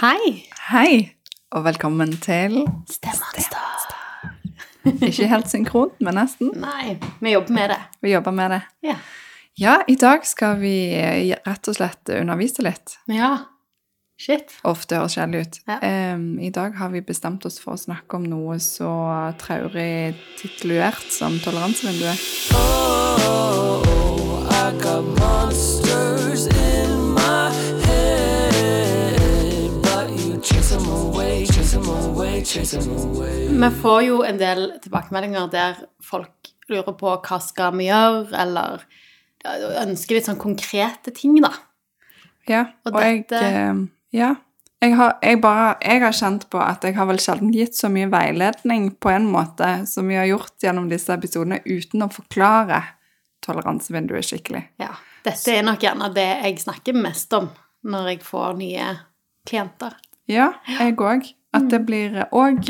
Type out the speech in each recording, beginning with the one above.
Hei! Hei, og velkommen til Stemmeanstad. Ikke helt synkront, men nesten. Nei, vi jobber med det. Vi jobber med det. Ja. Ja, i dag skal vi eh, rett og slett undervise litt. Ja. Shit. Ofte høres kjedelig ut. Ja. Um, I dag har vi bestemt oss for å snakke om noe så traurig tituluert som toleransevinduet. Oh, I got monsters Vi får jo en del tilbakemeldinger der folk lurer på hva skal vi gjøre, eller ønsker litt sånn konkrete ting, da. Ja, Og og, dette- jeg Ja. Jeg har, jeg, bare, jeg har kjent på at jeg har vel sjelden gitt så mye veiledning på en måte som vi har gjort gjennom disse episodene, uten å forklare toleransevinduet skikkelig. Ja. Dette er nok gjerne det jeg snakker mest om når jeg får nye klienter. Ja, jeg òg. At det blir òg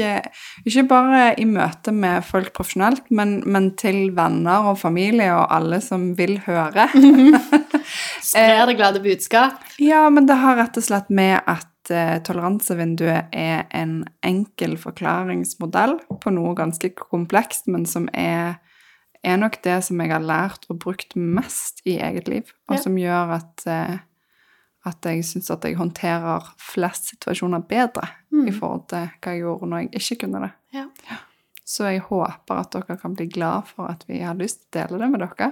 Ikke bare i møte med folk profesjonelt, men, men til venner og familie og alle som vil høre. Sprer det glade budskap. Ja, men det har rett og slett med at eh, toleransevinduet er en enkel forklaringsmodell på noe ganske komplekst, men som er, er nok det som jeg har lært og brukt mest i eget liv, og Ja. som gjør at, eh, at jeg syns at jeg håndterer flest situasjoner bedre i forhold til hva jeg gjorde når jeg ikke kunne det. Ja. Så jeg håper at dere kan bli glad for at vi har lyst til å dele det med dere.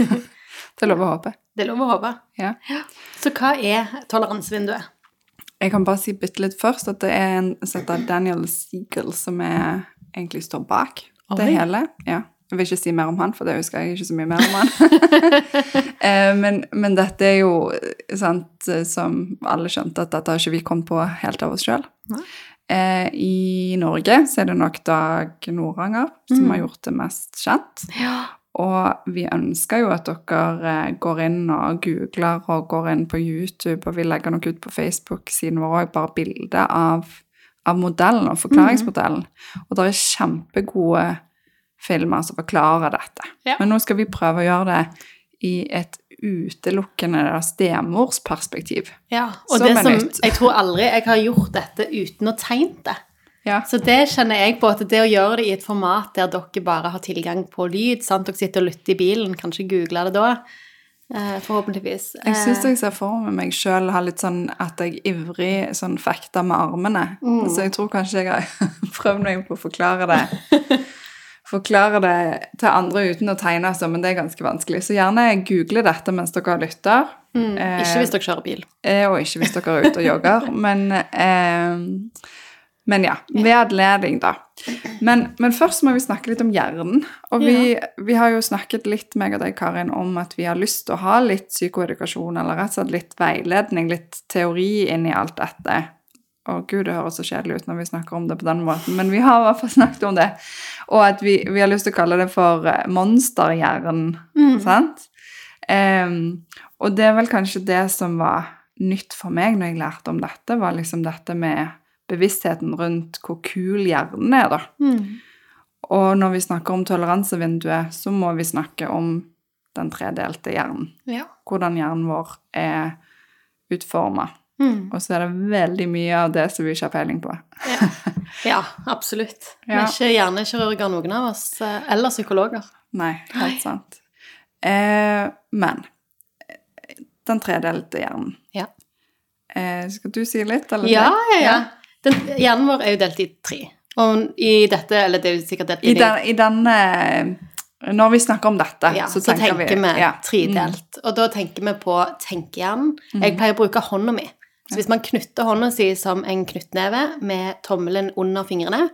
det er lov å håpe. Det er lov å håpe. Ja. Så hva er toleransevinduet? Jeg kan bare si bitte litt først at det er en som heter Daniel Siegel som er, egentlig står bak det hele. Ja. Jeg vil ikke si mer om han, for det husker jeg ikke så mye mer om han. Eh, men, men dette er jo sant, som alle skjønte, at dette har ikke vi kommet på helt av oss sjøl. Eh, I Norge så er det nok Dag Noranger som Mm. har gjort det mest kjent. Ja. Og vi ønsker jo at dere eh, går inn og googler og går inn på YouTube, og vi legger nok ut på Facebook-siden vår òg bare bilde av, av modellen og forklaringsmodellen. Og det er kjempegode filmer som forklarer dette. Ja. Men nå skal vi prøve å gjøre det i et utelukkende stemorsperspektiv. Ja, og Som det som nytt. Jeg tror aldri jeg har gjort dette uten å tegne det. Ja. Så det kjenner jeg på, at det å gjøre det i et format der dere bare har tilgang på lyd, sant, dere sitter og lytter i bilen, kanskje googler det da, eh, forhåpentligvis. Jeg syns Eh, jeg ser for meg meg sjøl ha litt sånn at jeg ivrig sånn fekter med armene. Mm. Så jeg tror kanskje jeg har prøvd meg på å forklare det Forklare det til andre uten å tegne, altså, men det er ganske vanskelig. Så gjerne google dette mens dere lytter. mm, eh, ikke hvis dere kjører bil. Eh, Og ikke hvis dere er ute og jogger. Men, eh, men ja, ved anledning, da. Men, men først må vi snakke litt om hjernen. Og vi, vi har jo snakket litt, meg og deg, Karin, om at vi har lyst til å ha litt psykoedukasjon, eller rett og slett litt veiledning, litt teori inn i alt dette. Å gud, det høres så kjedelig ut når vi snakker om det på den måten, men vi har i hvert fall snakket om det. Og at vi, vi har lyst til å kalle det for monsterhjernen. monsterhjernen, sant? Um, og det er vel kanskje det som var nytt for meg når jeg lærte om dette, var liksom dette med bevisstheten rundt hvor kul hjernen er, da. Mm. Og når vi snakker om toleransevinduet, så må vi snakke om den tredelte hjernen. Ja. Hvordan hjernen vår er utforma. Mm. Og så er det veldig mye av det som vi ikke har peiling på. Ja. ja, absolutt. Vi er ikke hjernekirurger, noen av oss, eh, eller psykologer. Nei, helt sant. Eh, men eh, den tredelte hjernen Ja. eh, Skal du si litt, eller? Ja, ja, ja. Den, hjernen vår er jo delt i tre. Og i dette, eller det er jo sikkert delt I, den, I denne Når vi snakker om dette, Ja, så så tenker, tenker vi, ja. Mm. tredelt. Og da tenker vi på tenkehjernen. Jeg pleier å bruke hånda mi. Så hvis man knytter hånda si som en knyttneve med tommelen under fingrene,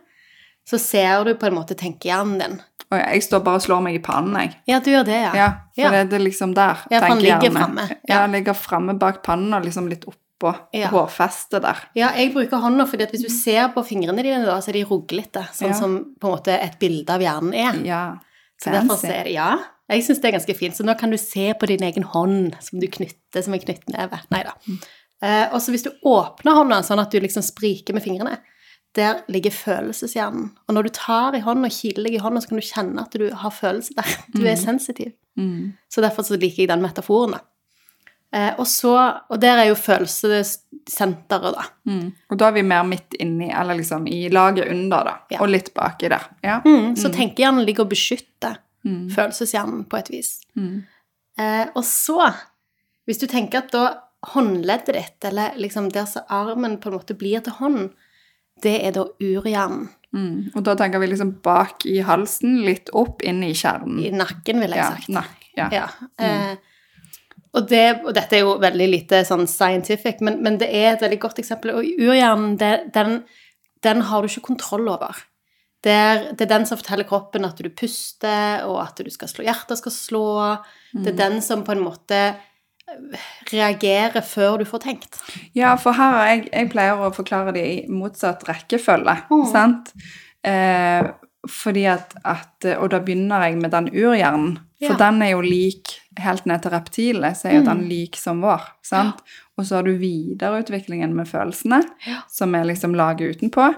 så ser du på en måte tenkehjernen din. Og jeg står bare og slår meg i pannen, jeg. Ja, du gjør det, ja. Ja, for Ja. det, det er liksom der. Ja, for han ligger framme. Ja, Ja. han ligger framme bak pannen og liksom litt oppå Ja. hårfestet der. Ja, jeg bruker hånda, fordi at hvis du ser på fingrene dine, da, så er de ruglete, sånn Ja. som på en måte et bilde av hjernen er. Ja, Så derfor fancy. så er det, ja, jeg syns det er ganske fint. Så nå kan du se på din egen hånd som du knytter som en knyttneve. Nei da. Eh, og så hvis du åpner hånda sånn at du liksom spriker med fingrene, der ligger følelseshjernen. Og når du tar i hånda og kiler deg i hånda, så kan du kjenne at du har følelser der. Du er sensitiv. Mm. Så derfor så liker jeg den metaforen, da. Eh, og så Og der er jo følelsessenteret, da. Mm. Og da er vi mer midt inni, eller liksom i laget under, da. Ja. Og litt baki der. Ja. Mm, så tenkehjernen ligger og beskytter Mm. følelseshjernen på et vis. Mm. Eh, og så, hvis du tenker at da håndleddet ditt, eller liksom der som armen på en måte blir til hånd, det er da urhjernen. Mm. Og da tenker vi liksom bak i halsen, litt opp, inn i kjernen. I nakken, ville jeg ja, sagt. Nakk. Ja. Ja. Eh, og, det, og dette er jo veldig lite sånn scientific, men, men det er et veldig godt eksempel. Og urhjernen, det, den, den har du ikke kontroll over. Det er, det er den som forteller kroppen at du puster, og at du skal slå, hjertet skal slå. Det er den som på en måte reagerer før du får tenkt. Ja, for her har jeg, jeg pleier å forklare det i motsatt rekkefølge, Mm. sant? Eh, fordi at, at Og da begynner jeg med den urhjernen, for Ja. den er jo lik helt ned til reptilet, så er jo Mm. den lik som vår, sant? Og så har du videreutviklingen med følelsene, Ja. som er liksom laget utenpå,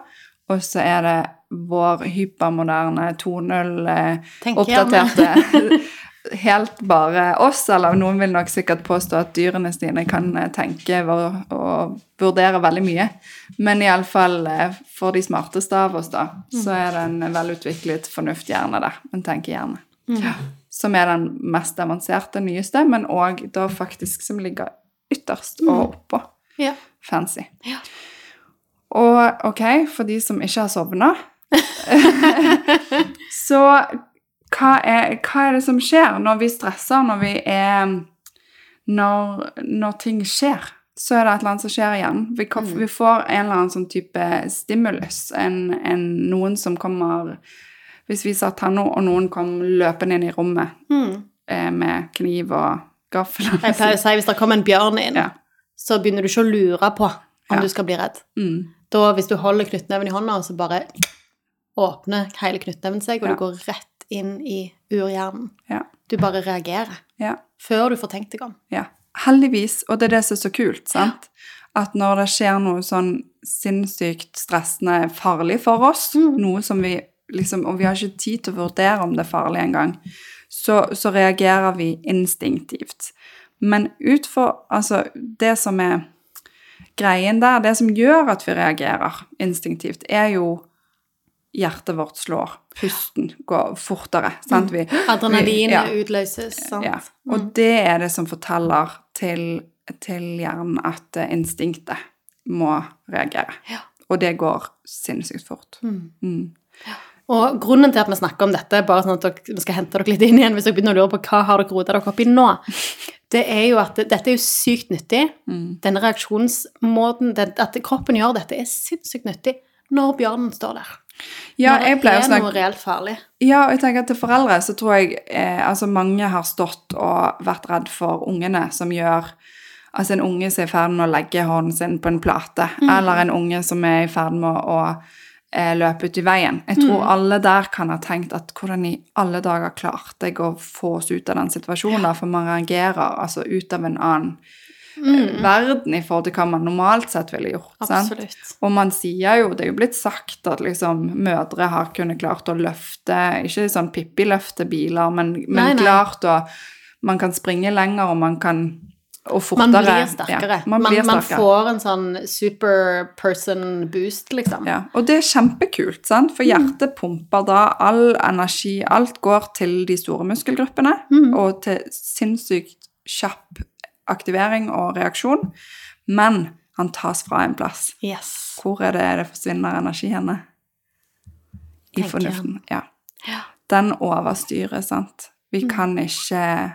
og så er det vår hypermoderne 2.0 eh, helt bare oss, eller noen vil nok sikkert påstå at dyrene sine kan eh, tenke og, og vurdere veldig mye. Men iallfall for de smarteste av oss, da, så er det en velutviklet fornufthjerne der. En tenkehjerne. Som er den mest avanserte, nyeste, men òg da faktisk som ligger ytterst og oppå. Ja. Fancy. Ja. Og ok, for de som ikke har sovna Så hva er, hva er det som skjer når vi stresser, når vi er Når, når ting skjer? Så er det et eller annet som skjer igjen. Vi, Mm. vi får en eller annen sånn type stimulus. En, en, noen som kommer Hvis vi satt her nå, og noen kom løpende inn i rommet Mm. eh, med kniv og gaffel Jeg pleier å si hvis det kommer en bjørn inn, Ja. så begynner du ikke å lure på om Ja. du skal bli redd. mm. Da, hvis du holder knyttneven i hånda, så bare åpner hele knyttneven seg, og Ja. du går rett inn i urhjernen. Ja. Du bare reagerer. ja. Før du får tenkt deg om. Ja, heldigvis, og det er det som er så kult, sant? At når det skjer noe sånn sinnssykt stressende farlig for oss, Mm. noe som vi liksom, og vi har ikke tid til å vurdere om det er farlig engang, så, så reagerer vi instinktivt. Men utfor, altså, det som er greien der, det som gjør at vi reagerer instinktivt, er jo hjertet vårt slår, pusten går fortere, sant? Vi, Adrenalin vi- ja. utløses, sant? ja. Og det er det som forteller til, til hjernen at eh, instinktet må reagere. Ja. Og det går sinnssykt fort. Mm. Mm. Og grunnen til at vi snakker om dette, bare sånn at dere, skal hente dere litt inn igjen hvis dere begynner å lure på hva har dere rota dere opp i nå, det er jo at dette er jo sykt nyttig. Mm. Denne reaksjonsmåten, at kroppen gjør dette, er sinnssykt nyttig når bjørnen står der. Ja, når det er snakke noe reelt farlig. Ja, og jeg tenker at til foreldre så tror jeg eh, altså mange har stått og vært redd for ungene som gjør Altså en unge som er i ferd med å legge hånden sin på en plate, eller en unge som er i ferd med å eh, løpe ut i veien. Jeg tror alle der kan ha tenkt at hvordan i alle dager klarte jeg å få oss ut av den situasjonen, ja. for man reagerer altså ut av en annen eh, verden i forhold til hva man normalt sett ville gjort. sant? Og man sier jo, det er jo blitt sagt at liksom mødre har kunnet klart å løfte, ikke sånn Pippi-løfte biler, men, men Nei, nei. klart å Man kan springe lenger, og man kan Og fortere. Man blir sterkere. Ja, man man, blir man sterkere. får en sånn super person boost, liksom. Ja, og det er kjempekult, sant? Mm. for hjertet pumper da all energi, alt går til de store muskelgruppene, Mm. og til sinnssykt kjapp aktivering og reaksjon, men han tas fra en plass. Yes. Hvor er det det forsvinner energi henne? I Tenker fornuften, ja. Ja. Den overstyrer, sant. Vi Mm. kan ikke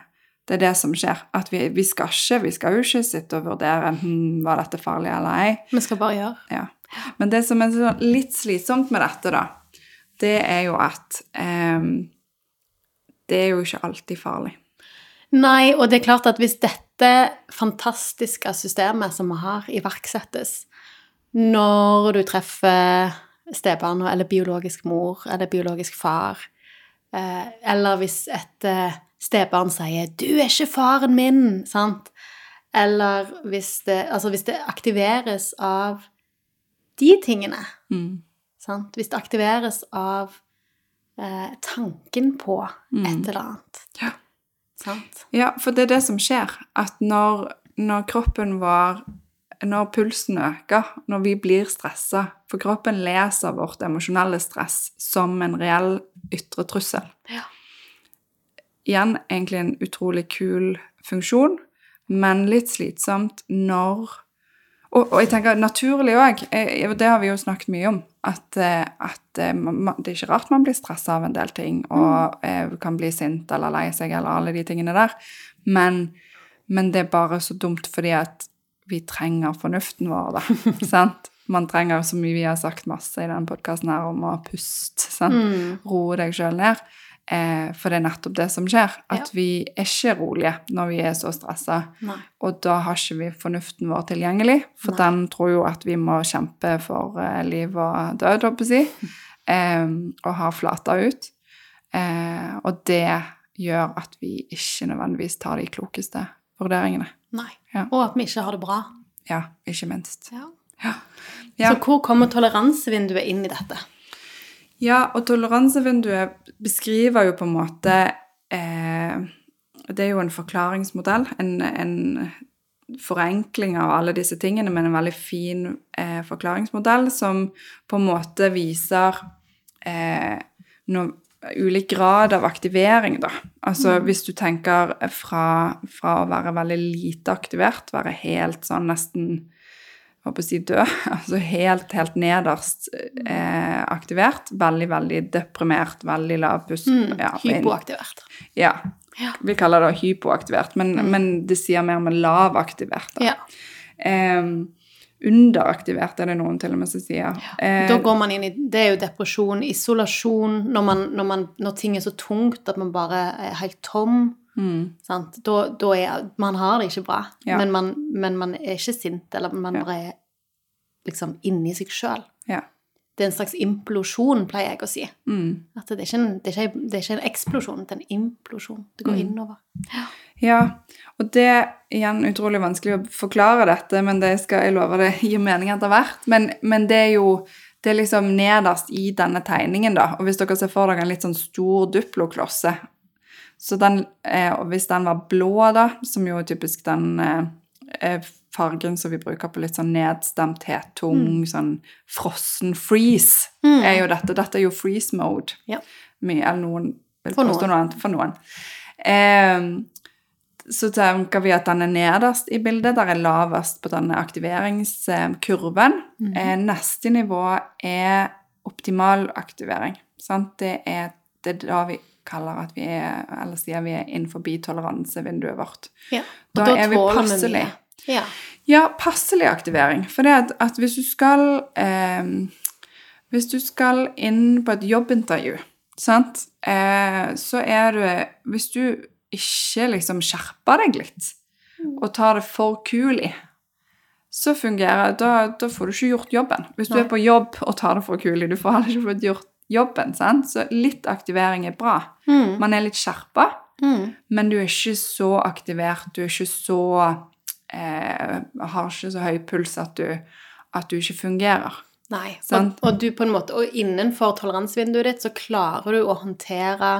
Det er det som skjer. At vi, vi skal ikke vi skal jo ikke sitte og vurdere hm, var dette farlig eller ei. Vi skal bare gjøre. Ja. Men det som er litt slitsomt med dette, da, det er jo at ehm, Det er jo ikke alltid farlig. Nei, og det er klart at hvis dette fantastiske systemet som vi har, iverksettes når du treffer stebarn, eller biologisk mor, eller biologisk far, eh, eller hvis et eh, stebarn sier 'du er ikke faren min', sant? Eller hvis det, altså hvis det aktiveres av de tingene, Mm. sant? Hvis det aktiveres av eh, tanken på Mm. et eller annet. Ja. Sant? Ja, for det er det som skjer. At når når kroppen vår Når pulsen øker, når vi blir stressa For kroppen leser vårt emosjonelle stress som en reell ytre trussel. Ja. Igjen egentlig en utrolig kul funksjon, men litt slitsomt når Og, og jeg tenker naturlig òg, det har vi jo snakket mye om, at, eh, at man, det er ikke rart man blir stressa av en del ting og mm. kan bli sint eller lei seg eller alle de tingene der. Men, men det er bare så dumt fordi at vi trenger fornuften vår, da. sant? Man trenger så mye vi har sagt masse i denne podkasten om å puste. sant? Mm. Roe deg sjøl ned. Eh, for det er nettopp det som skjer. At Ja. vi er ikke rolige når vi er så stressa. Og da har ikke vi fornuften vår tilgjengelig, for Nei. den tror jo at vi må kjempe for eh, liv og død, holdt jeg å si, eh, og har flata ut. Eh, og det gjør at vi ikke nødvendigvis tar de klokeste vurderingene. Ja. Og at vi ikke har det bra. Ja, ikke minst. Ja. Ja. Ja. Så hvor kommer toleransevinduet inn i dette? Ja, og toleransevinduet beskriver jo på en måte eh, Det er jo en forklaringsmodell, en, en forenkling av alle disse tingene, men en veldig fin eh, forklaringsmodell som på en måte viser eh, noe, ulik grad av aktivering, da. Altså hvis du tenker fra, fra å være veldig lite aktivert, være helt sånn nesten håper å si død, altså helt, helt nederst eh, aktivert, veldig, veldig deprimert, veldig lav pust. Mm, ja, hypoaktivert. ja, Ja. vi kaller det hypoaktivert, men, men det sier mer med lavaktivert. Ja. Eh, underaktivert er det noen til og med som sier. Eh, Da går man inn i Det er jo depresjon, isolasjon, når, man, når, man, når ting er så tungt at man bare er helt tom. Mm, Sant? Da, da er Man har det ikke bra, Ja. men, man, men man er ikke sint, eller man Ja. bare er liksom inni seg sjøl. ja. Det er en slags implosjon, pleier jeg å si. Mm. At det er ikke en, det er ikke, det er ikke en eksplosjon, det er en implosjon. Det går Mm. innover. Ja, og det er igjen utrolig vanskelig å forklare dette, men det skal jeg love det gir mening etter hvert. Men, men det er jo det er liksom nederst i denne tegningen, da. Og hvis dere ser for dere en litt sånn stor duploklosse Så den, eh, hvis den var blå, da, som jo er typisk den eh, eh, fargen som vi bruker på litt sånn nedstemthet, tung, sånn frossen freeze, er jo dette. Dette er jo freeze mode. Ja. Mye, eller noen vil For påstå noe annet. For noen. Eh, så tenker vi at den er nederst i bildet, der er lavest på denne aktiveringskurven. Eh, neste nivå er optimal aktivering. Sant? Det, er, det er da vi kaller at vi er, eller sier vi er innenfor toleransevinduet vårt. Ja. Og Da er vi passelig. Ja. Ja, passelig aktivering. For det at, at hvis du skal eh, Hvis du skal inn på et jobbintervju, sant, eh, så er du Hvis du ikke liksom skjerper deg litt og tar det for kul i, så fungerer da, da får du ikke gjort jobben. Hvis du Nei. er på jobb og tar det for kul i, du får heller ikke fått gjort jobben. sant? Så litt aktivering er bra. Mm. Man er litt skjerpa, Mm. men du er ikke så aktivert, du er ikke så eh, Har ikke så høy puls at du, at du ikke fungerer. Nei. Og, og du på en måte, og innenfor toleransevinduet ditt så klarer du å håndtere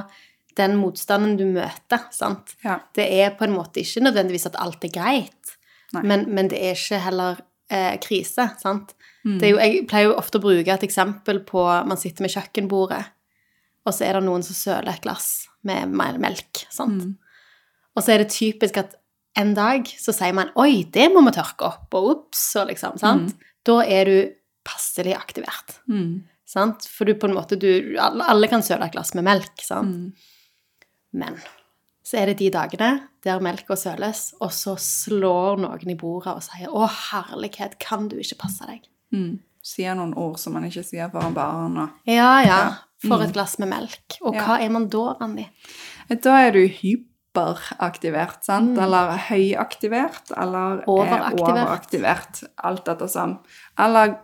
den motstanden du møter, sant? Ja. Det er på en måte ikke nødvendigvis at alt er greit, men, men det er ikke heller eh, krise, sant? Mm. Det er jo, jeg pleier jo ofte å bruke et eksempel på man sitter med kjøkkenbordet, og så er det noen som søler et glass med melk, sant? Mm. Og så er det typisk at en dag så sier man «Oi, det må vi tørke opp», og 'ops', og liksom, sant? Da er du passelig aktivert, Mm. sant? For du på en måte, du, alle, alle kan søle et glass med melk, sant? Mm. Men så er det de dagene der melka søles, og så slår noen i bordet og sier 'Å, herlighet, kan du ikke passe deg?' Mm. Sier noen ord som man ikke sier foran barn. Og... Ja, ja, Ja. for et glass med melk. Og Ja. hva er man da, Randi? Da er du hyperaktivert, sant? Eller høyaktivert, eller eh, Overaktivert. overaktivert. Alt dette som. Eller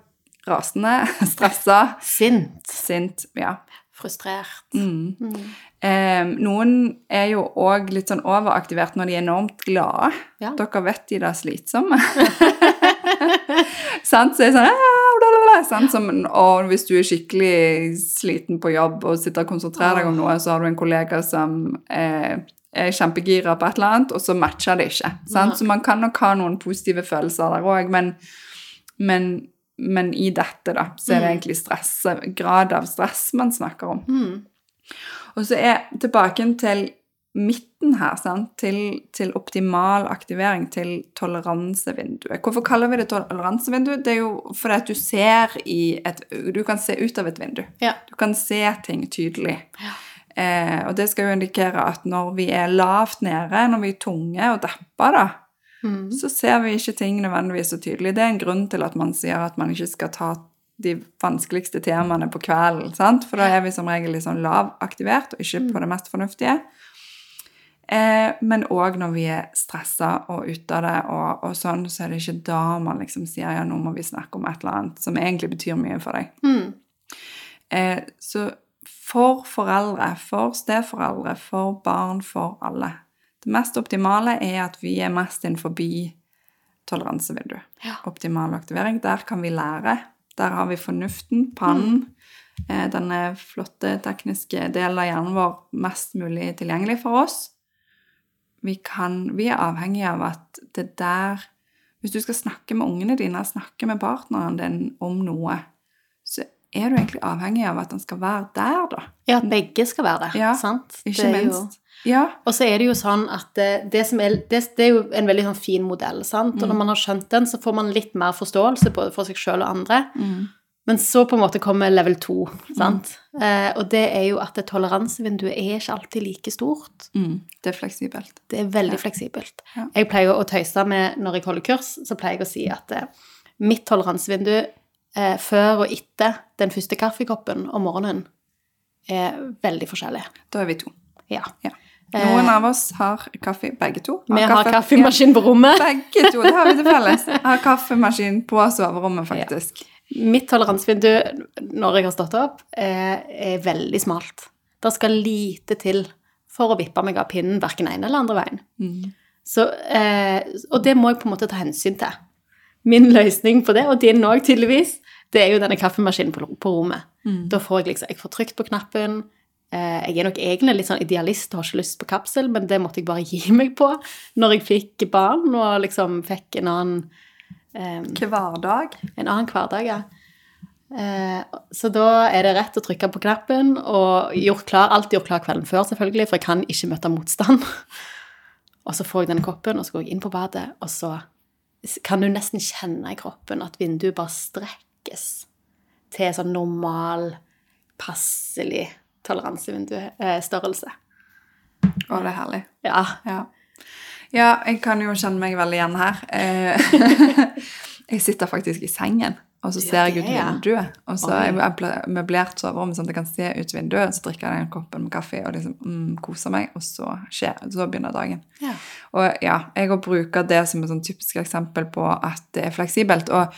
rasende, stressa, Sint. sint. Ja. Frustrert. Mm. Mm. Eh, noen er jo òg litt sånn overaktivert når de er enormt glade. Ja. Dere vet de er slitsomme. sant? Så det sånn «Ah, bla, bla, bla», sant? Som, Og hvis du er skikkelig sliten på jobb og sitter og konsentrerer deg om noe, så har du en kollega som er, er kjempegira på et eller annet, og så matcher det ikke. Sant? Så man kan nok ha noen positive følelser der òg, men, men, men i dette, da, så er det egentlig stress, grad av stress man snakker om. Mm. Og så er tilbake til midten her, sant? Til, til optimal aktivering, til toleransevinduet. Hvorfor kaller vi det toleransevindu? Det er jo fordi at du ser i et Du kan se ut av et vindu. Ja. Du kan se ting tydelig. Ja. Eh, og det skal jo indikere at når vi er lavt nede, når vi er tunge og deppa, da, Mm. så ser vi ikke ting nødvendigvis så tydelig. Det er en grunn til at man sier at man ikke skal ta de vanskeligste temaene på kvelden, sant? for da er vi som regel litt sånn lavaktivert og ikke på det mest fornuftige. Eh, men òg når vi er stressa og ute av det, og, og sånn, så er det ikke da man liksom sier ja, nå må vi snakke om et eller annet som egentlig betyr mye for deg. Mm. Eh, så for foreldre, for steforeldre, for barn, for alle Det mest optimale er at vi er mest innenfor toleransevinduet. Ja. Optimal aktivering. Der kan vi lære. Der har vi fornuften, pannen, Mm denne flotte tekniske delen av hjernen vår mest mulig tilgjengelig for oss. Vi, kan, vi er avhengig av at det der Hvis du skal snakke med ungene dine, snakke med partneren din om noe, så er du egentlig avhengig av at han skal være der, da. ja, at begge skal være der. Ja, sant? Ikke er jo- minst. Ja. Og så er det jo sånn at det, det, som er, det, det er jo en veldig sånn fin modell, sant? Og når man har skjønt den, så får man litt mer forståelse både for seg sjøl og andre. Mm. Men så på en måte kommer level to, sant? Eh, og det er jo at toleransevinduet er ikke alltid like stort. Mm. Det er fleksibelt. Det er veldig fleksibelt. Ja. Jeg pleier å tøyse med når jeg holder kurs, så pleier jeg å si at eh, mitt toleransevindu eh, før og etter den første kaffekoppen om morgenen er veldig forskjellig. Da er vi to. Ja. Ja. Noen av oss har kaffe, begge to. Vi har kaffe- kaffemaskin på rommet. Begge to, det har vi til felles. Har kaffemaskin på soverommet, faktisk. Mitt toleransevindu når jeg har stått opp, er, er veldig smalt. Det skal lite til for å vippe meg av pinnen verken ene eller andre veien. Mm. Så, eh, og det må jeg på en måte ta hensyn til. Min løsning på det, og din òg tydeligvis, det er jo denne kaffemaskinen på, på rommet. Mm. Da får jeg liksom, jeg får trykt på knappen. Eh, jeg er nok egentlig litt sånn idealist og har ikke lyst på kapsel, men det måtte jeg bare gi meg på når jeg fikk barn og liksom fikk en annen eh, Hver en annen hverdag, ja. Eh, så da er det rett å trykke på knappen, og gjort klar, alltid gjort klar kvelden før, selvfølgelig, for jeg kan ikke møte motstand. og så får jeg denne koppen, og så går jeg inn på badet, og så kan du nesten kjenne i kroppen at vinduet bare strekkes til sånn normal, passelig toleransevinduestørrelse. Å, det er herlig. Ja. Ja. Ja, jeg kan jo kjenne meg veldig igjen her. Eh, jeg sitter faktisk i sengen, og så ser jeg ut vinduet. Og så er jeg møblert soverommet sånn at jeg kan se ut vinduet, så drikker jeg den koppen med kaffe og liksom mm, koser meg, og så, skjer, så begynner dagen. ja. Og ja, jeg bruker det som et sånn typisk eksempel på at det er fleksibelt. Og,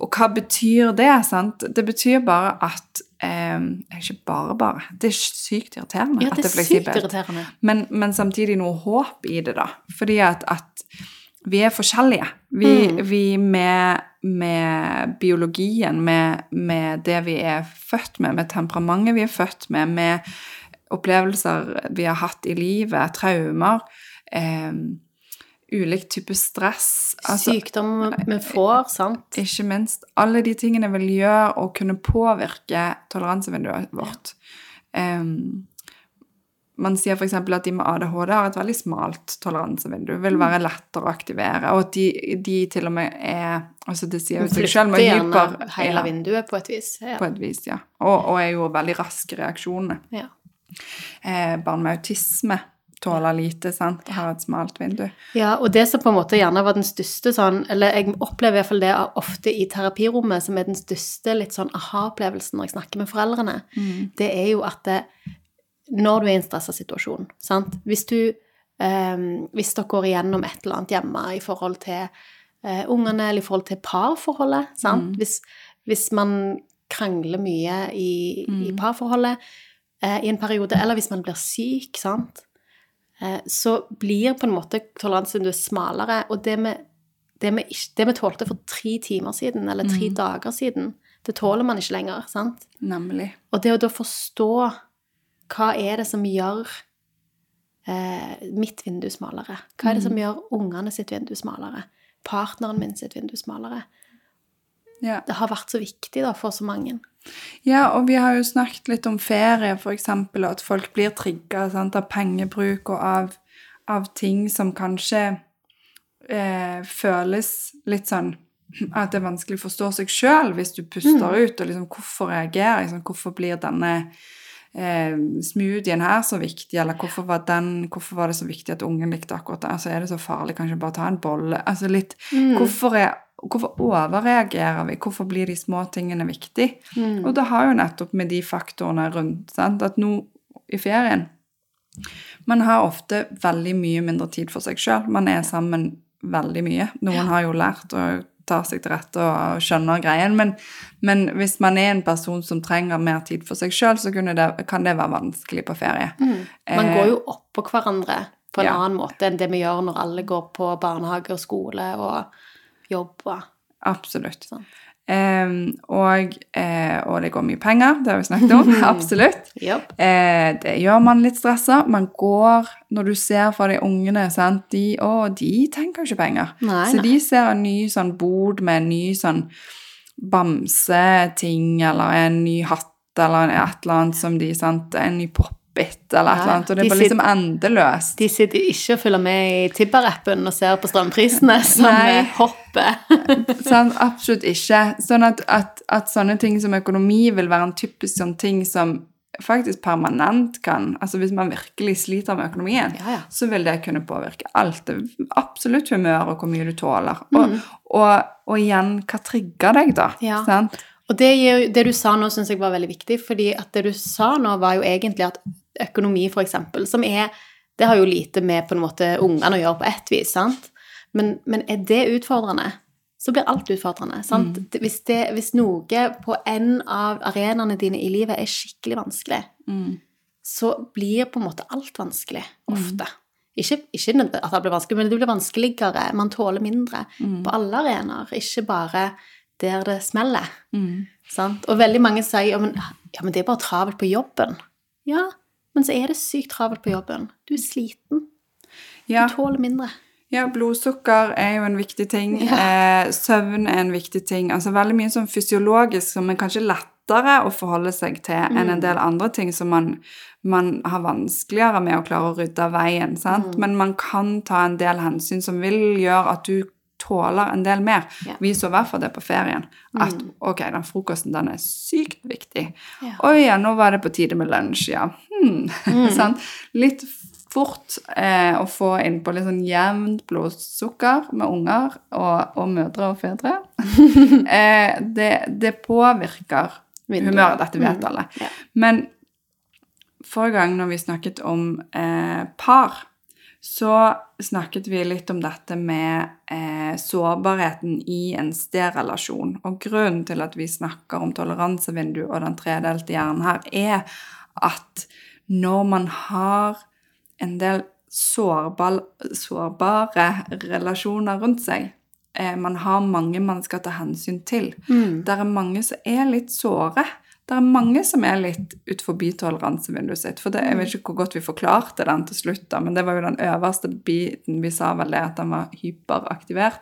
og hva betyr det? sant? Det betyr bare at eh, Ikke bare, bare. Det er sykt irriterende ja, at det det er fleksibelt. sykt irriterende. Men, men samtidig noe håp i det, da. Fordi at, at vi er forskjellige. Vi, Mm. vi med, med biologien, med, med det vi er født med, med temperamentet vi er født med, med opplevelser vi har hatt i livet, traumer, eh, ulik type stress altså, Sykdom vi får, sant? ikke minst. Alle de tingene vil gjøre å kunne påvirke toleransevinduet vårt. Um, man sier f.eks. at de med ADHD har et veldig smalt toleransevindu. Vil være lettere å aktivere. Og at de, de til og med er altså Det sier jo seg Flytter gjerne hyper hele ja, vinduet på et vis. Ja. På et vis, ja. Og, og er jo veldig raske reaksjoner. Ja. Eh, barn med autisme tåler lite, sant. Har et smalt vindu. Ja, og det som på en måte gjerne var den største sånn, eller jeg opplever i hvert fall det ofte i terapirommet, som er den største litt sånn aha-opplevelsen når jeg snakker med foreldrene, det er jo at det, når du er i en stressa situasjon, sant? Hvis du eh, Hvis dere går igjennom et eller annet hjemme i forhold til eh, ungene, eller i forhold til parforholdet, sant? Hvis, hvis man krangler mye i, i parforholdet eh, i en periode, eller hvis man blir syk, sant så blir på en måte toleransevinduet smalere. Og det vi, det, vi, det vi tålte for tre timer siden, eller tre dager siden, det tåler man ikke lenger. sant? Nemlig. Og det å da forstå hva er det som gjør eh, mitt vindu smalere? Hva er det som gjør ungene sitt vindu smalere? Partneren min sitt vindu smalere? Ja. Det har vært så viktig da, for så mange. Ja, og vi har jo snakket litt om ferie, eksempel, og at folk blir trigga av pengebruk og av, av ting som kanskje eh, føles litt sånn at det er vanskelig å forstå seg sjøl hvis du puster ut, og liksom hvorfor reagerer jeg sånn, hvorfor blir denne eh, smoothien her så viktig, eller hvorfor var, den, hvorfor var det så viktig at ungen likte akkurat det, altså er det så farlig, kanskje bare ta en bolle, altså litt, hvorfor, er, hvorfor overreagerer vi, hvorfor blir de små tingene viktig? Og det har jo nettopp med de faktorene rundt, sant, at nå i ferien, man har ofte veldig mye mindre tid for seg sjøl. Man er sammen veldig mye. Noen har jo lært å ta seg til rette og skjønner greien, men, men hvis man er en person som trenger mer tid for seg sjøl, så det, kan det være vanskelig på ferie. Man går jo oppå hverandre på en ja. annen måte enn det vi gjør når alle går på barnehage og skole og jobb. og- Absolutt. Sånn. Um, og, uh, og det går mye penger, det har vi snakket om. Absolutt. yep. uh, det gjør man litt stressa. Man går Når du ser for de ungene, sant? De, å, de tenker jo ikke penger. Nei, Så nei. de ser en ny sånn bod med en ny sånn bamseting, eller en ny hatt, eller et eller annet som de sant? En ny pop-it, eller et eller annet. Og det de er bare liksom endeløst. De sitter ikke og følger med i Tibber-appen og ser på strømprisene som Nei. hopper. Sånn, absolutt ikke. Sånn at, at, at sånne ting som økonomi vil være en typisk sånn ting som faktisk permanent kan Altså hvis man virkelig sliter med økonomien, Ja, ja. så vil det kunne påvirke alt. Absolutt humør og hvor mye du tåler. Mm. Og, og, og igjen, hva trigger deg, da? Ja. Sant? Og det, det du sa nå, syns jeg var veldig viktig, fordi at det du sa nå, var jo egentlig at økonomi, eksempel, som er Det har jo lite med på en måte ungene å gjøre på ett vis, sant? Men, men er det utfordrende, så blir alt utfordrende. sant? Mm. Hvis, det, hvis noe på en av arenaene dine i livet er skikkelig vanskelig, så blir på en måte alt vanskelig, ofte. Ikke, ikke at det blir vanskelig, men det blir vanskeligere. Man tåler mindre på alle arenaer, ikke bare der det smeller. Sant? Og veldig mange sier ja men, ja, men det er bare travelt på jobben. Ja, men så er det sykt travelt på jobben. Du er sliten. Ja. Du tåler mindre. Ja, blodsukker er jo en viktig ting. Eh, søvn er en viktig ting. Altså veldig mye sånn fysiologisk som er kanskje lettere å forholde seg til enn en del andre ting som man, man har vanskeligere med å klare å rydde av veien. Sant? Men man kan ta en del hensyn som vil gjøre at du tåler en del mer. Ja. Vi så i hvert fall det på ferien. At ok, den frokosten den er sykt viktig. Ja. Oi, ja, nå var det på tide med lunsj, ja. Hmm. sant? Litt fort eh, å få inn på litt sånn jevnt blodsukker med unger og, og mødre og fedre. eh, det, det påvirker humøret, dette vet alle. Ja. Men forrige gang når vi snakket om eh, par, så snakket vi litt om dette med eh, sårbarheten i en sterelasjon. Og grunnen til at vi snakker om toleransevindu og den tredelte hjernen her, er at når man har en del sårbar, sårbare relasjoner rundt seg, eh, man har mange man skal ta hensyn til, det er mange som er litt såre. Det er mange som er litt utenfor toleransevinduet sitt. For det, jeg vet ikke hvor godt vi forklarte den til slutt, da, men det var jo den øverste biten. Vi sa vel det at den var hyperaktivert.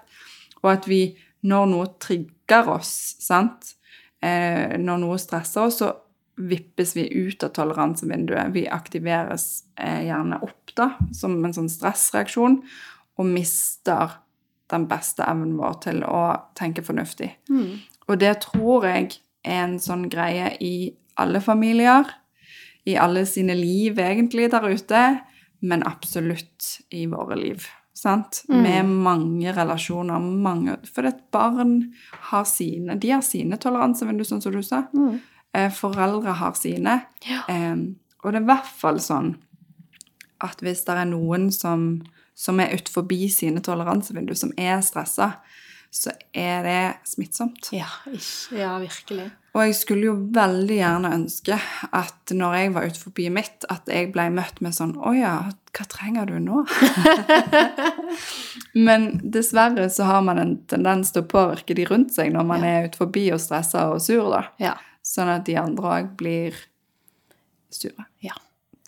Og at vi, når noe trigger oss, sant, eh, når noe stresser oss, så vippes vi ut av toleransevinduet. Vi aktiveres eh, gjerne opp da, som en sånn stressreaksjon, og mister den beste evnen vår til å tenke fornuftig. Og det tror jeg er en sånn greie i alle familier, i alle sine liv egentlig der ute, men absolutt i våre liv. Sant? Med mange relasjoner, mange For et barn har sine De har sine toleransevinduer, sånn som du sa. Eh, foreldre har sine. Ja. Eh, og det er i hvert fall sånn at hvis det er noen som, som er utenfor sine toleransevinduer, som er stressa, så er det smittsomt. Ja, ikke, ja, virkelig. Og jeg skulle jo veldig gjerne ønske at når jeg var utenfor mitt, at jeg ble møtt med sånn Å ja, hva trenger du nå? Men dessverre så har man en tendens til å påvirke de rundt seg når man er utenfor og stressa og sur, da. Ja. Sånn at de andre òg blir sure. ja.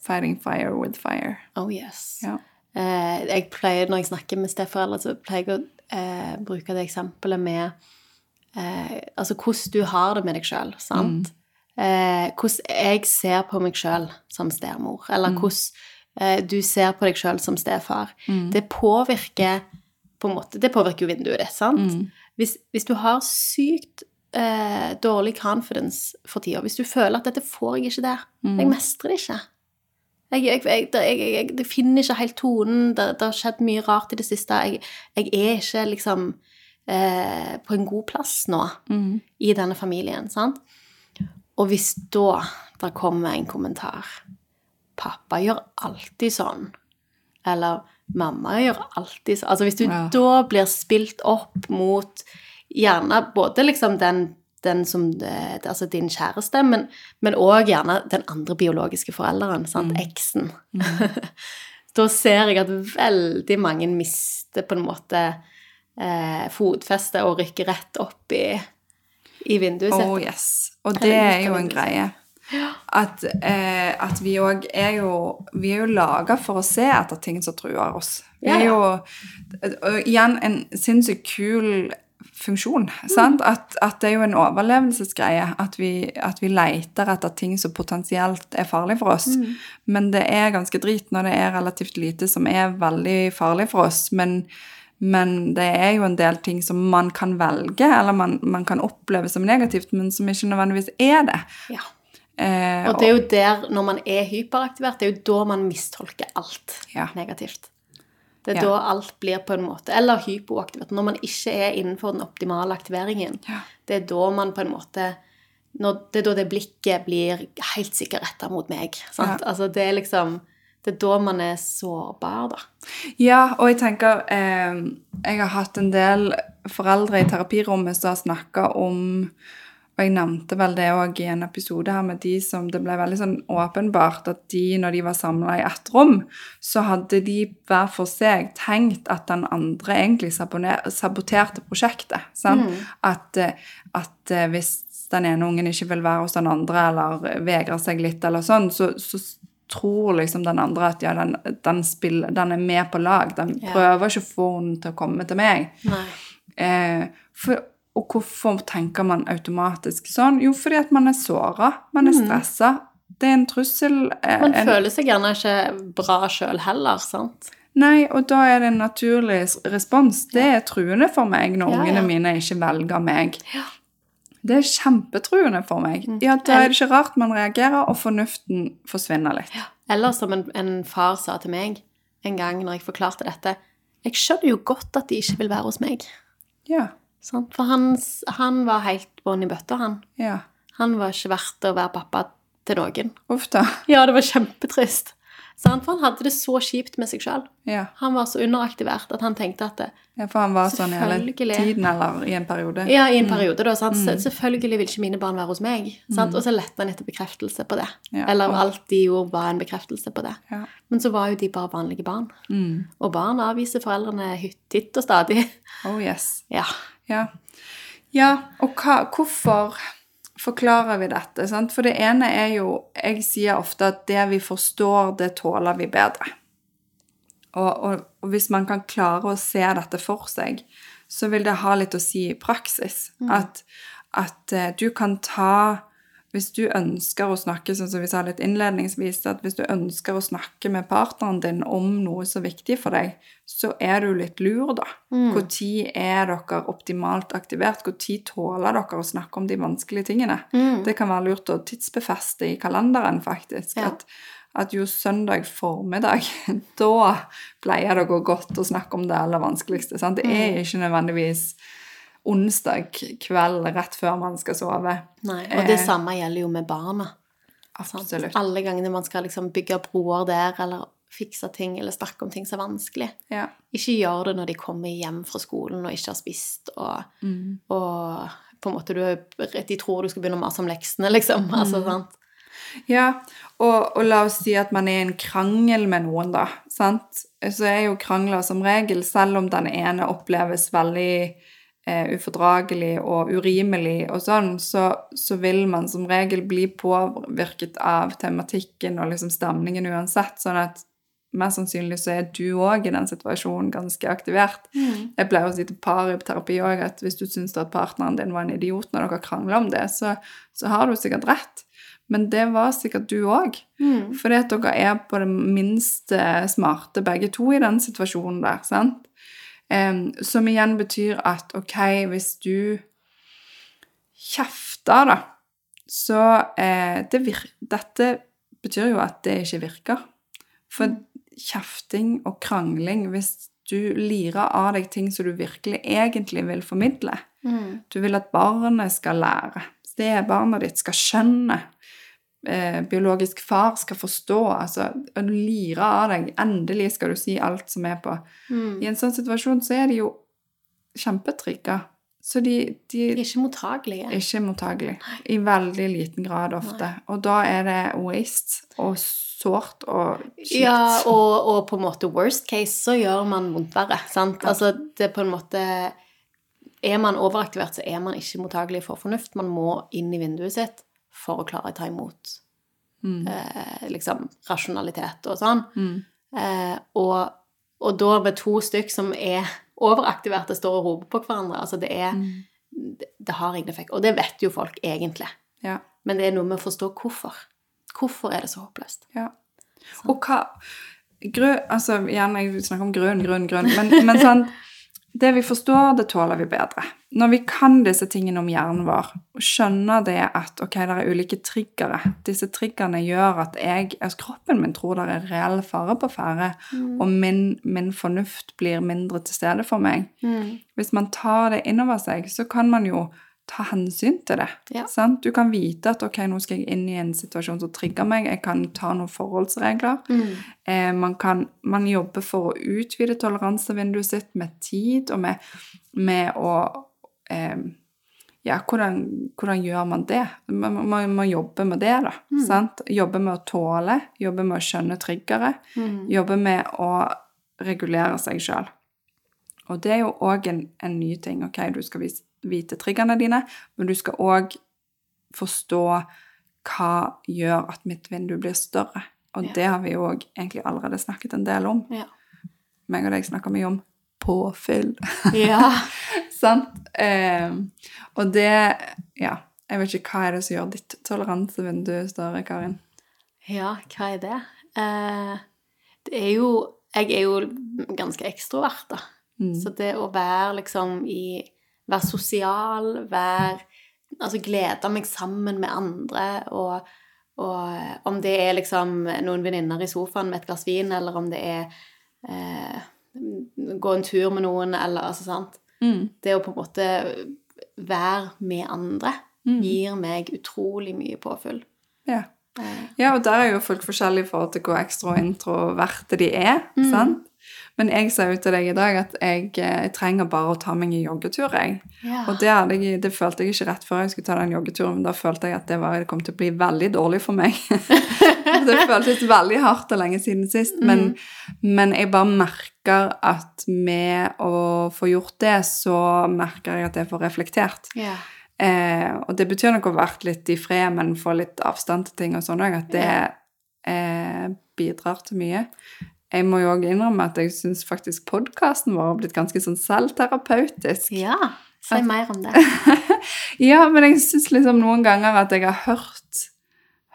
fighting fire with fire. Oh yes. Ja. Eh, jeg pleier, Når jeg snakker med steforeldre, så pleier jeg å eh, bruke det eksempelet med eh, Altså hvordan du har det med deg sjøl, sant? Eh, hvordan jeg ser på meg sjøl som stemor, eller hvordan eh, du ser på deg sjøl som stefar. Det påvirker på en måte, Det påvirker jo vinduet ditt, sant? Hvis, hvis du har sykt eh, dårlig confidence for tida, hvis du føler at 'dette får jeg ikke der', jeg mestrer det ikke jeg, jeg, jeg, jeg, finner ikke helt tonen. Det, det har skjedd mye rart i det siste. Jeg, er ikke liksom eh, på en god plass nå i denne familien, sant? Og hvis da det kommer en kommentar 'Pappa gjør alltid sånn', eller 'Mamma gjør alltid sånn' Altså hvis du Ja. da blir spilt opp mot gjerne både liksom den den som det, det- Altså din kjæreste, men men òg gjerne den andre biologiske forelderen, sant? eksen. da ser jeg at veldig mange mister på en måte eh, fotfestet og rykker rett opp i, i vinduet sitt. Oh yes. Og det er jo en greie. At, eh, at vi òg er jo Vi er jo laga for å se etter ting som truer oss. Vi er jo og igjen en sinnssykt kul funksjon. Sant? At, at det er jo en overlevelsesgreie. At vi, at vi leter etter ting som potensielt er farlig for oss. Men det er ganske drit når det er relativt lite som er veldig farlig for oss. Men, men det er jo en del ting som man kan velge, eller man, man kan oppleve som negativt, men som ikke nødvendigvis er det. Ja. Eh, Og det er jo der, når man er hyperaktivert, det er jo da man mistolker alt Ja. negativt. Det er Ja. da alt blir på en måte Eller hypoaktivert. Når man ikke er innenfor den optimale aktiveringen. Ja. Det er da man på en måte når, Det er da det blikket blir helt sikkert retta mot meg. Sant? Altså, det er liksom Det er da man er sårbar, da. Ja, og jeg tenker eh, Jeg har hatt en del foreldre i terapirommet som har snakka om Og jeg nevnte vel det òg i en episode her med de som Det ble veldig sånn åpenbart at de, når de var samla i ett rom, så hadde de hver for seg tenkt at den andre egentlig saboterte prosjektet. Sant? At, at eh, hvis den ene ungen ikke vil være hos den andre, eller vegrer seg litt, eller sånn, så, så tror liksom den andre at ja, den, den, spiller, den er med på lag. Den yeah. prøver ikke å få henne til å komme til meg. Eh, for, og hvorfor tenker man automatisk sånn? Jo, fordi at man er såra. Man er stressa. Det er en trussel. Eh, Man en, føler seg gjerne ikke bra sjøl heller, sant? Nei, og da er det en naturlig respons. Det er truende for meg når Ja, ungene mine ikke velger meg. Ja. Det er kjempetruende for meg. Mm. Ja, Da er det ikke rart man reagerer, og fornuften forsvinner litt. Eller som en, en far sa til meg en gang når jeg forklarte dette Jeg skjønner jo godt at de ikke vil være hos meg. Ja. For han, han var helt bånn i bøtta, han. ja. Han var ikke verdt å være pappa til noen. Uff da. Ja, det var kjempetrist. Sant? For han hadde det så kjipt med seg sjøl. Ja. Han var så underaktivert at han tenkte at det, ja, for han var sånn i hele tiden, eller i en periode. Ja, i en periode, da. Sant? Mm. Selvfølgelig vil ikke mine barn være hos meg. Sant? Og så lette han etter bekreftelse på det. Ja. Eller alt de gjorde, var en bekreftelse på det. Ja. Men så var jo de bare vanlige barn. Mm. Og barn avviser foreldrene hytt- titt og stadig. Oh yes. Ja. Ja. ja, og hva, hvorfor forklarer vi dette? Sant? For det ene er jo Jeg sier ofte at det vi forstår, det tåler vi bedre. Og, og, og hvis man kan klare å se dette for seg, så vil det ha litt å si i praksis. At, at eh, du kan ta Hvis du ønsker å snakke, sånn som vi sa litt innledningsvis, at hvis du ønsker å snakke med partneren din om noe så viktig for deg, så er du litt lur, da. Når er dere optimalt aktivert? Når tåler dere å snakke om de vanskelige tingene? Det kan være lurt å tidsbefeste i kalenderen, faktisk. Ja. At, at jo søndag formiddag, da pleier det å gå godt å snakke om det aller vanskeligste. Sant? Det er ikke nødvendigvis onsdag kveld rett før man skal sove. Nei, og det Eh, samme gjelder jo med barna. sant? Absolutt. Alle gangene man skal liksom bygge broer der, eller fikse ting, eller snakke om ting som er vanskelig. Ja. Ikke gjør det når de kommer hjem fra skolen og ikke har spist, og, Mm. og på en måte du, de tror du skal begynne å mase om leksene, liksom. Altså, Mm. sant? Ja, og, og la oss si at man er i en krangel med noen, da. Sant? Så er jo krangler som regel, selv om den ene oppleves veldig eh, ufordragelig og urimelig og sånn, så, så vil man som regel bli påvirket av tematikken og liksom stemningen uansett. Sånn at mest sannsynlig så er du òg i den situasjonen ganske aktivert. Jeg pleier å si til par i terapi òg at hvis du syns at partneren din var en idiot når dere krangler om det, så, så har du sikkert rett. Men det var sikkert du òg. Mm. Fordi at dere er på det minste smarte begge to i den situasjonen der. sant? Som igjen betyr at ok, hvis du kjefter, da, så eh, det Dette betyr jo at det ikke virker. For kjefting og krangling, hvis du lirer av deg ting som du virkelig egentlig vil formidle Mm. Du vil at barnet skal lære. Stebarnet ditt skal skjønne. Eh, biologisk far skal forstå. Altså, du lirer av deg. Endelig skal du si alt som er på. Mm. I en sånn situasjon så er de jo kjempetrygge. Så de, de er ikke mottagelige. ikke mottagelige. I veldig liten grad ofte. Og da er det waste og sårt og kjipt. Ja, og, og på en måte worst case så gjør man vondt verre. Sant? Ja. Altså, det er på en måte Er man overaktivert, så er man ikke mottagelig for fornuft. Man må inn i vinduet sitt for å klare å ta imot Mm. eh, liksom rasjonalitet og sånn. Mm. Eh, og, og da med to stykk som er overaktiverte, står og roper på hverandre. Altså, det er Mm. det, det har ingen effekt. Og det vet jo folk egentlig. Ja. Men det er noe med å forstå hvorfor. Hvorfor er det så håpløst? Ja. Og hva grø, Altså, Gjerne jeg snakker om grunn, grunn, grunn, men, men sånn Det vi forstår, det tåler vi bedre. Når vi kan disse tingene om hjernen vår, og skjønner det at ok, det er ulike triggere Disse triggerne gjør at jeg, altså kroppen min tror det er reell fare på ferde, og min, min fornuft blir mindre til stede for meg. Mm. Hvis man tar det innover seg, så kan man jo ta hensyn til det. Ja. Sant? Du kan vite at ok, nå skal jeg inn i en situasjon som trigger meg. Jeg kan ta noen forholdsregler. Mm. Eh, man kan man jobber for å utvide toleransevinduet sitt med tid og med, med å eh, Ja, hvordan, hvordan gjør man det? Man, man, man jobber med det, da. Sant? Jobbe med å tåle, jobbe med å skjønne triggere, Mm. jobbe med å regulere seg sjøl. Og det er jo òg en, en ny ting. ok, Du skal vis- vite triggerne dine, men du skal òg forstå hva gjør at mitt vindu blir større. Og Ja. det har vi jo òg egentlig allerede snakket en del om. Ja. Meg og deg snakker mye om påfyll. ja. Sant? Eh, og det Ja, jeg vet ikke hva er det som gjør ditt toleransevindu større, Karin? Ja, hva er det? Eh, det er jo Jeg er jo ganske ekstrovert, da. Mm. Så det å være liksom i Være sosial, være Altså glede meg sammen med andre, og, og om det er liksom noen venninner i sofaen med et glass vin, eller om det er eh, gå en tur med noen, eller altså sant Mm. Det å på en måte være med andre Mm. gir meg utrolig mye påfyll. Ja. Eh, Ja, og der er jo folk forskjellige i forhold til hvor ekstra og introverte de er. Mm. sant? Men jeg sa jo til deg i dag at jeg, eh, jeg trenger bare å ta meg en joggetur. jeg. ja. Og det, jeg, det følte jeg ikke rett før jeg skulle ta den joggeturen, men da følte jeg at det, var, det kom til å bli veldig dårlig for meg. det føltes veldig hardt og lenge siden sist, men, men jeg bare merker at med å få gjort det, så merker jeg at jeg får reflektert. ja. Eh, og det betyr nok å være vært litt i fred, men få litt avstand til ting og sånn òg, at det eh, bidrar til mye. Jeg må jo òg innrømme at jeg syns faktisk podkasten vår har blitt ganske sånn selvterapeutisk. Ja, si mer om det. Ja, men jeg syns liksom noen ganger at jeg har hørt,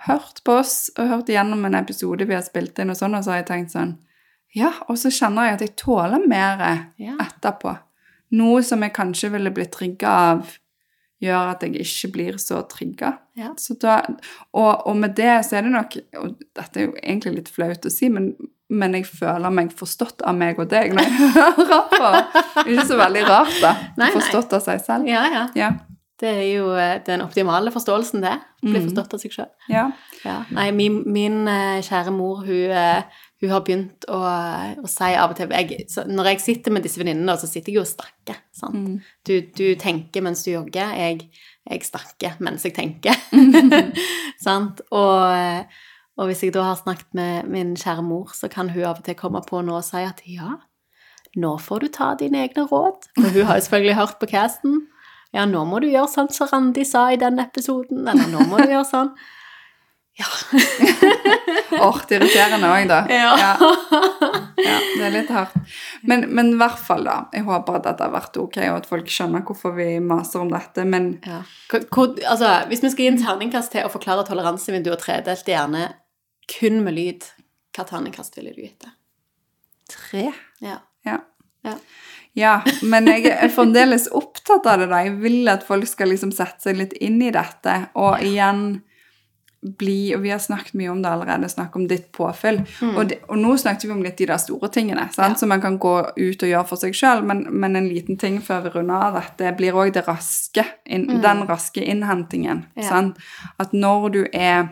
hørt på oss og hørt igjennom en episode vi har spilt inn, og sånn, og så har jeg tenkt sånn Ja, og så kjenner jeg at jeg tåler mer Ja. etterpå. Noe som jeg kanskje ville blitt trigga av, gjør at jeg ikke blir så trigga. Ja. Og, og med det så er det nok Og dette er jo egentlig litt flaut å si, men, men jeg føler meg forstått av meg og deg når jeg hører på. Det er ikke så veldig rart, da. Nei, nei. Forstått av seg selv. Ja, ja. Ja. Det er jo eh, den optimale forståelsen, det. Bli Mm. forstått av seg sjøl. ja. Ja. Nei, min, min eh, kjære mor, hun, eh, hun har begynt å, å si av og til jeg, så Når jeg sitter med disse venninnene, så sitter jeg jo og snakker. Sant? Mm. Du, du tenker mens du jogger. Jeg, jeg snakker mens jeg tenker. sant? Og, og hvis jeg da har snakket med min kjære mor, så kan hun av og til komme på nå og si at ja, nå får du ta dine egne råd. For hun har jo selvfølgelig hørt på casten. Ja, nå må du gjøre sånn som Randi sa i den episoden, eller nå må du gjøre sånn. Ja. Åh, det irriterende òg, da. Ja. ja. Ja, det er litt hardt. Men, men i hvert fall, da. Jeg håper at dette har vært ok, og at folk skjønner hvorfor vi maser om dette. Men Ja. Hvor, altså, hvis vi skal gi en terningkast til å forklare toleransevinduet tredelt hjerne kun med lyd, hva terningkast ville du gitt det? tre Ja. Ja. Ja. Ja, men jeg er fremdeles opptatt av det. da. Jeg vil at folk skal liksom sette seg litt inn i dette. Og igjen bli Og vi har snakket mye om det allerede, snakk om ditt påfyll. Og, det, og nå snakket vi om litt de der store tingene, sant? Mm. Ja. som man kan gå ut og gjøre for seg sjøl. Men, men en liten ting før vi runder av dette, blir òg det raske, inn, den raske innhentingen. Mm. Ja. Sant? At når du er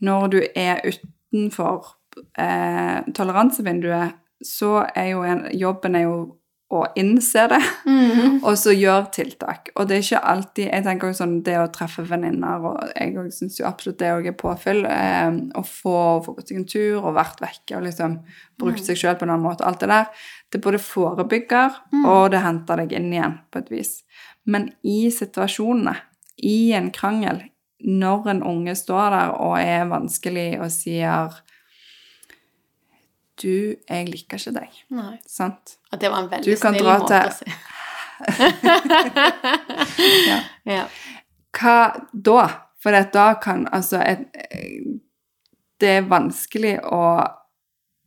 Når du er utenfor eh, toleransevinduet, så er jo en, jobben er jo å innse det, Mhm. og så gjøre tiltak. Og det er ikke alltid Jeg tenker jo sånn det å treffe venninner, og jeg syns jo absolutt det òg er påfyll. Eh, å få, få gått seg en tur og vært vekke og liksom brukt seg sjøl på en annen måte. Alt det der. Det både forebygger, og det henter deg inn igjen på et vis. Men i situasjonene, i en krangel, når en unge står der og er vanskelig og sier Du, jeg liker ikke deg. Nei. Sant? At det var en veldig snill måte å si. Ja. Ja. Hva da? For at da kan altså et, Det er vanskelig å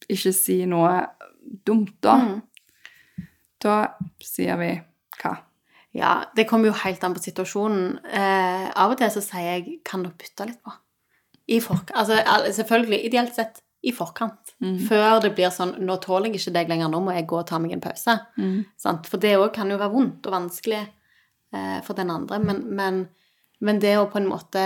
ikke si noe dumt da. Mm. Da sier vi hva? Ja, det kommer jo helt an på situasjonen. Eh, av og til så sier jeg 'kan dere bytte litt på'? I forkant. Altså selvfølgelig, ideelt sett i forkant. Før det blir sånn 'nå tåler jeg ikke deg lenger, nå må jeg gå og ta meg en pause'. Sant? For det òg kan jo være vondt og vanskelig eh, for den andre, men, men, men det å på en måte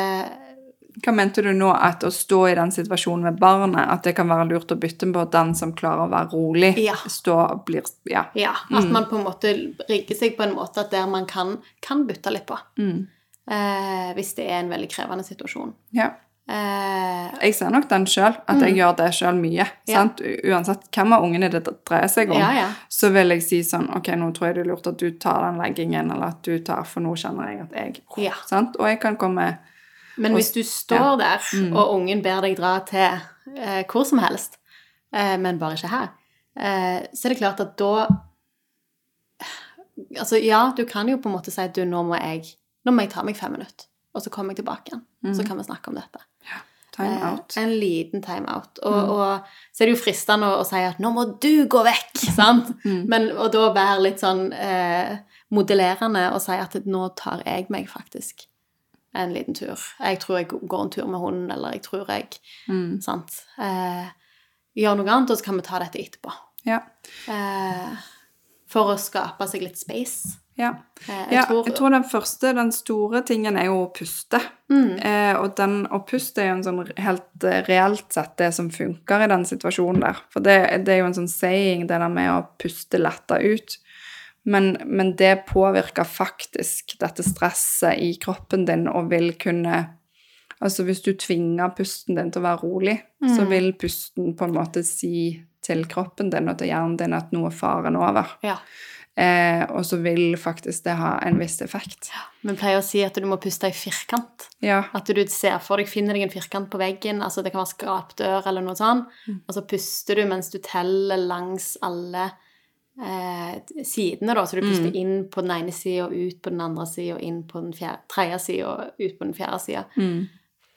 Hva mente du nå at å stå i den situasjonen med barnet, at det kan være lurt å bytte på den som klarer å være rolig? Ja. Stå blir Ja. Ja, at man på en måte rigger seg på en måte at der man kan, kan bytte litt på. Mm. Eh, hvis det er en veldig krevende situasjon. ja. Eh, Jeg ser nok den sjøl, at jeg gjør det sjøl mye. Mm. Ja. Sant? Uansett hvem av ungene det dreier seg om, Ja, ja. så vil jeg si sånn Ok, nå tror jeg det er lurt at du tar den leggingen, eller at du tar For nå kjenner jeg at jeg Ja. sant? Og jeg kan komme Men Og- hvis du står der, og ungen ber deg dra til eh, hvor som helst, eh, men bare ikke her, eh, så er det klart at da Altså, ja, du kan jo på en måte si at du, nå må jeg Nå må jeg ta meg fem minutter, og så kommer jeg tilbake igjen. Så kan vi snakke om dette. time Eh. En liten time-out. mm. og så er det jo fristende å, å si at 'nå må du gå vekk', sant? Men, og da være litt sånn eh, modellerende og si at 'nå tar jeg meg faktisk en liten tur'. Jeg tror jeg går en tur med hunden, eller jeg tror jeg Mm. Sant? Eh, gjør noe annet, og så kan vi ta dette etterpå. Ja. Eh, for å skape seg litt space. Ja. Eh, ja, jeg tror den første, den store tingen er jo å puste. Mm. Eh, og den, å puste er jo en sånn helt eh, reelt sett det som funker i den situasjonen der. For det, det er jo en sånn saying, det der med å puste letta ut. Men, men det påvirker faktisk dette stresset i kroppen din og vil kunne Altså hvis du tvinger pusten din til å være rolig, Mm. så vil pusten på en måte si til kroppen din og til hjernen din at nå er faren over. Ja. Eh, og så vil faktisk det ha en viss effekt. Vi pleier å si at du må puste i firkant. Ja. At du ser for deg, finner deg en firkant på veggen, altså det kan være skrapdør eller noe sånt, og så puster du mens du teller langs alle eh, sidene, da. Så du puster inn på den ene sida ut på den andre sida, inn på den fjerde, tredje sida ut på den fjerde sida.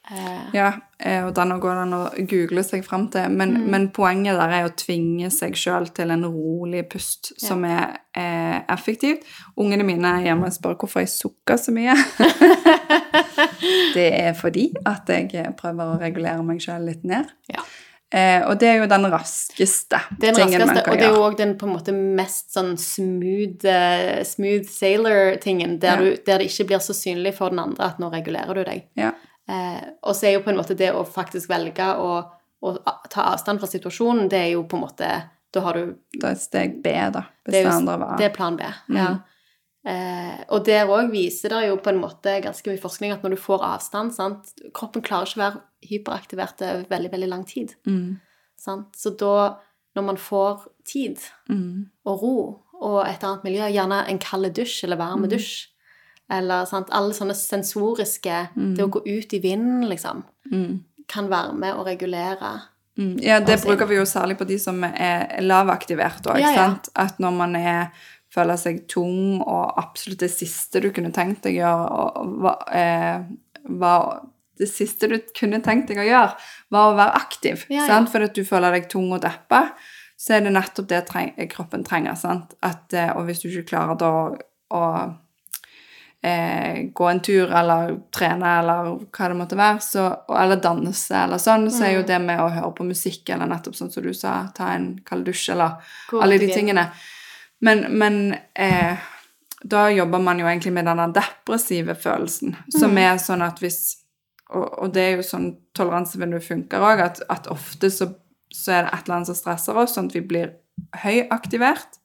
Eh, Ja, eh, og den går den å google seg fram til. Men, men poenget der er å tvinge seg sjøl til en rolig pust som er eh, effektivt. Ungene mine hjemme spør hvorfor jeg sukker så mye. det er fordi at jeg prøver å regulere meg sjøl litt ned. ja. Eh, og det er jo den raskeste Det den tingen man kan gjøre. og det er jo òg den på en måte mest sånn smooth, eh, smooth sailor-tingen, der, Ja. der det ikke blir så synlig for den andre at nå regulerer du deg. Ja. Eh, og så er jo på en måte det å faktisk velge å, å ta avstand fra situasjonen, det er jo på en måte Da har du Da er steg B, da. Hvis Det det, er, jo, andre var det er plan B. Ja. Eh, og der òg viser det jo på en måte ganske mye forskning at når du får avstand sant? Kroppen klarer ikke å være hyperaktivert over veldig, veldig lang tid. mm. Sant? Så da, når man får tid Mm. og ro og et annet miljø, gjerne en kald dusj eller varm dusj, eller sant, alle sånne sensoriske Det å gå ut i vinden, liksom, Mm. kan være med å regulere. Mm. Ja, det bruker vi jo særlig på de som er lavaktivert òg, Ja, ja. sant? At når man er føler seg tung, og absolutt det siste du kunne tenkt deg å gjøre, var, eh, Det siste du kunne tenkt deg å gjøre, var å være aktiv. Ja, ja. Sant? Fordi at du føler deg tung og deppa, så er det nettopp det treng, kroppen trenger. Sant? At, eh, og hvis du ikke klarer da å, eh, gå en tur eller trene eller hva det måtte være, så, eller danse eller sånn, så er Mm. jo det med å høre på musikk eller nettopp sånn som du sa, ta en kald dusj eller Gå alle de tingene. Men, men eh, da jobber man jo egentlig med denne depressive følelsen, som Mm. er sånn at hvis og, og det er jo sånn toleransevinduet funker òg, at, at ofte så, så er det et eller annet som stresser oss, sånn at vi blir høyaktivert.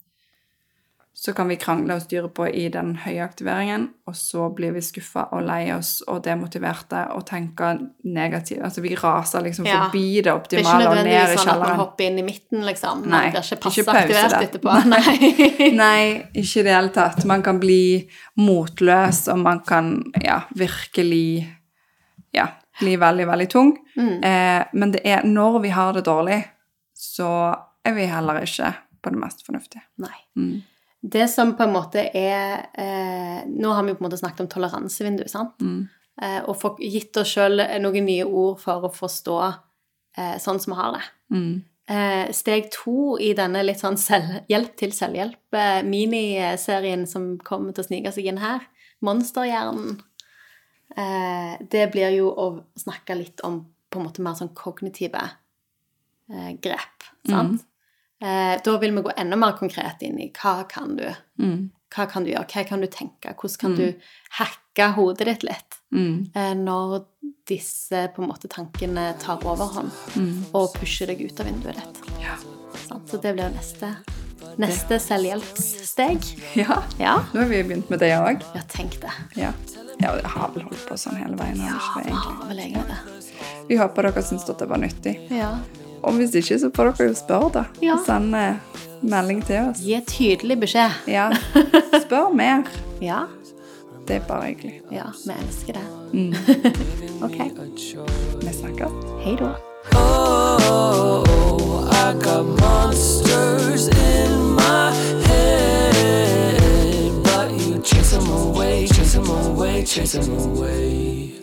Så kan vi krangle og styre på i den høye aktiveringen, og så blir vi skuffa og lei oss og demotiverte og tenker negativt. Altså vi raser liksom Ja. forbi det optimale og ned i kjelleren. Det er ikke nødvendigvis sånn at man hopper inn i midten, liksom. Nei, Man blir ikke ikke pause aktivert etterpå. Nei. Nei, ikke i det hele tatt. Man kan bli motløs, og man kan ja, virkelig ja, bli veldig, veldig tung. Mm. Eh, men det er når vi har det dårlig, så er vi heller ikke på det mest fornuftige. Nei. Mm. Det som på en måte er eh, Nå har vi på en måte snakket om toleransevindu, sant? Mm. Eh, og få gitt oss sjøl noen nye ord for å forstå eh, sånn som vi har det. Mm. Eh, steg to i denne litt sånn selv, hjelp til selvhjelp, eh, som kommer til å snike seg inn her, Monsterhjernen, eh, det blir jo å snakke litt om på en måte mer sånn kognitive eh, grep, sant? Eh, da vil vi gå enda mer konkret inn i hva kan du, Mm. hva kan du gjøre, hva kan du tenke, hvordan kan du hacke hodet ditt litt Mm. eh, når disse på en måte tankene tar overhånd Mm. og pusher deg ut av vinduet ditt. Ja. Så det blir neste, neste selvhjelpssteg. ja. Ja. Nå har vi begynt med det òg. Ja, tenk det. Ja. ja, jeg har vel holdt på sånn hele veien. Ja, det, har vel egentlig det. Vi håper dere syns dette var nyttig. Ja. Og hvis ikke, så får dere jo spørre, da. Ja. Send melding til oss. Gi tydelig beskjed. Ja. Spør mer. Ja. Det er bare hyggelig. Ja, vi elsker det. Mm. Ok. Vi snakkes. Hei da. Oh, I got monsters in my head, but you chase them away, chase them away, chase them away.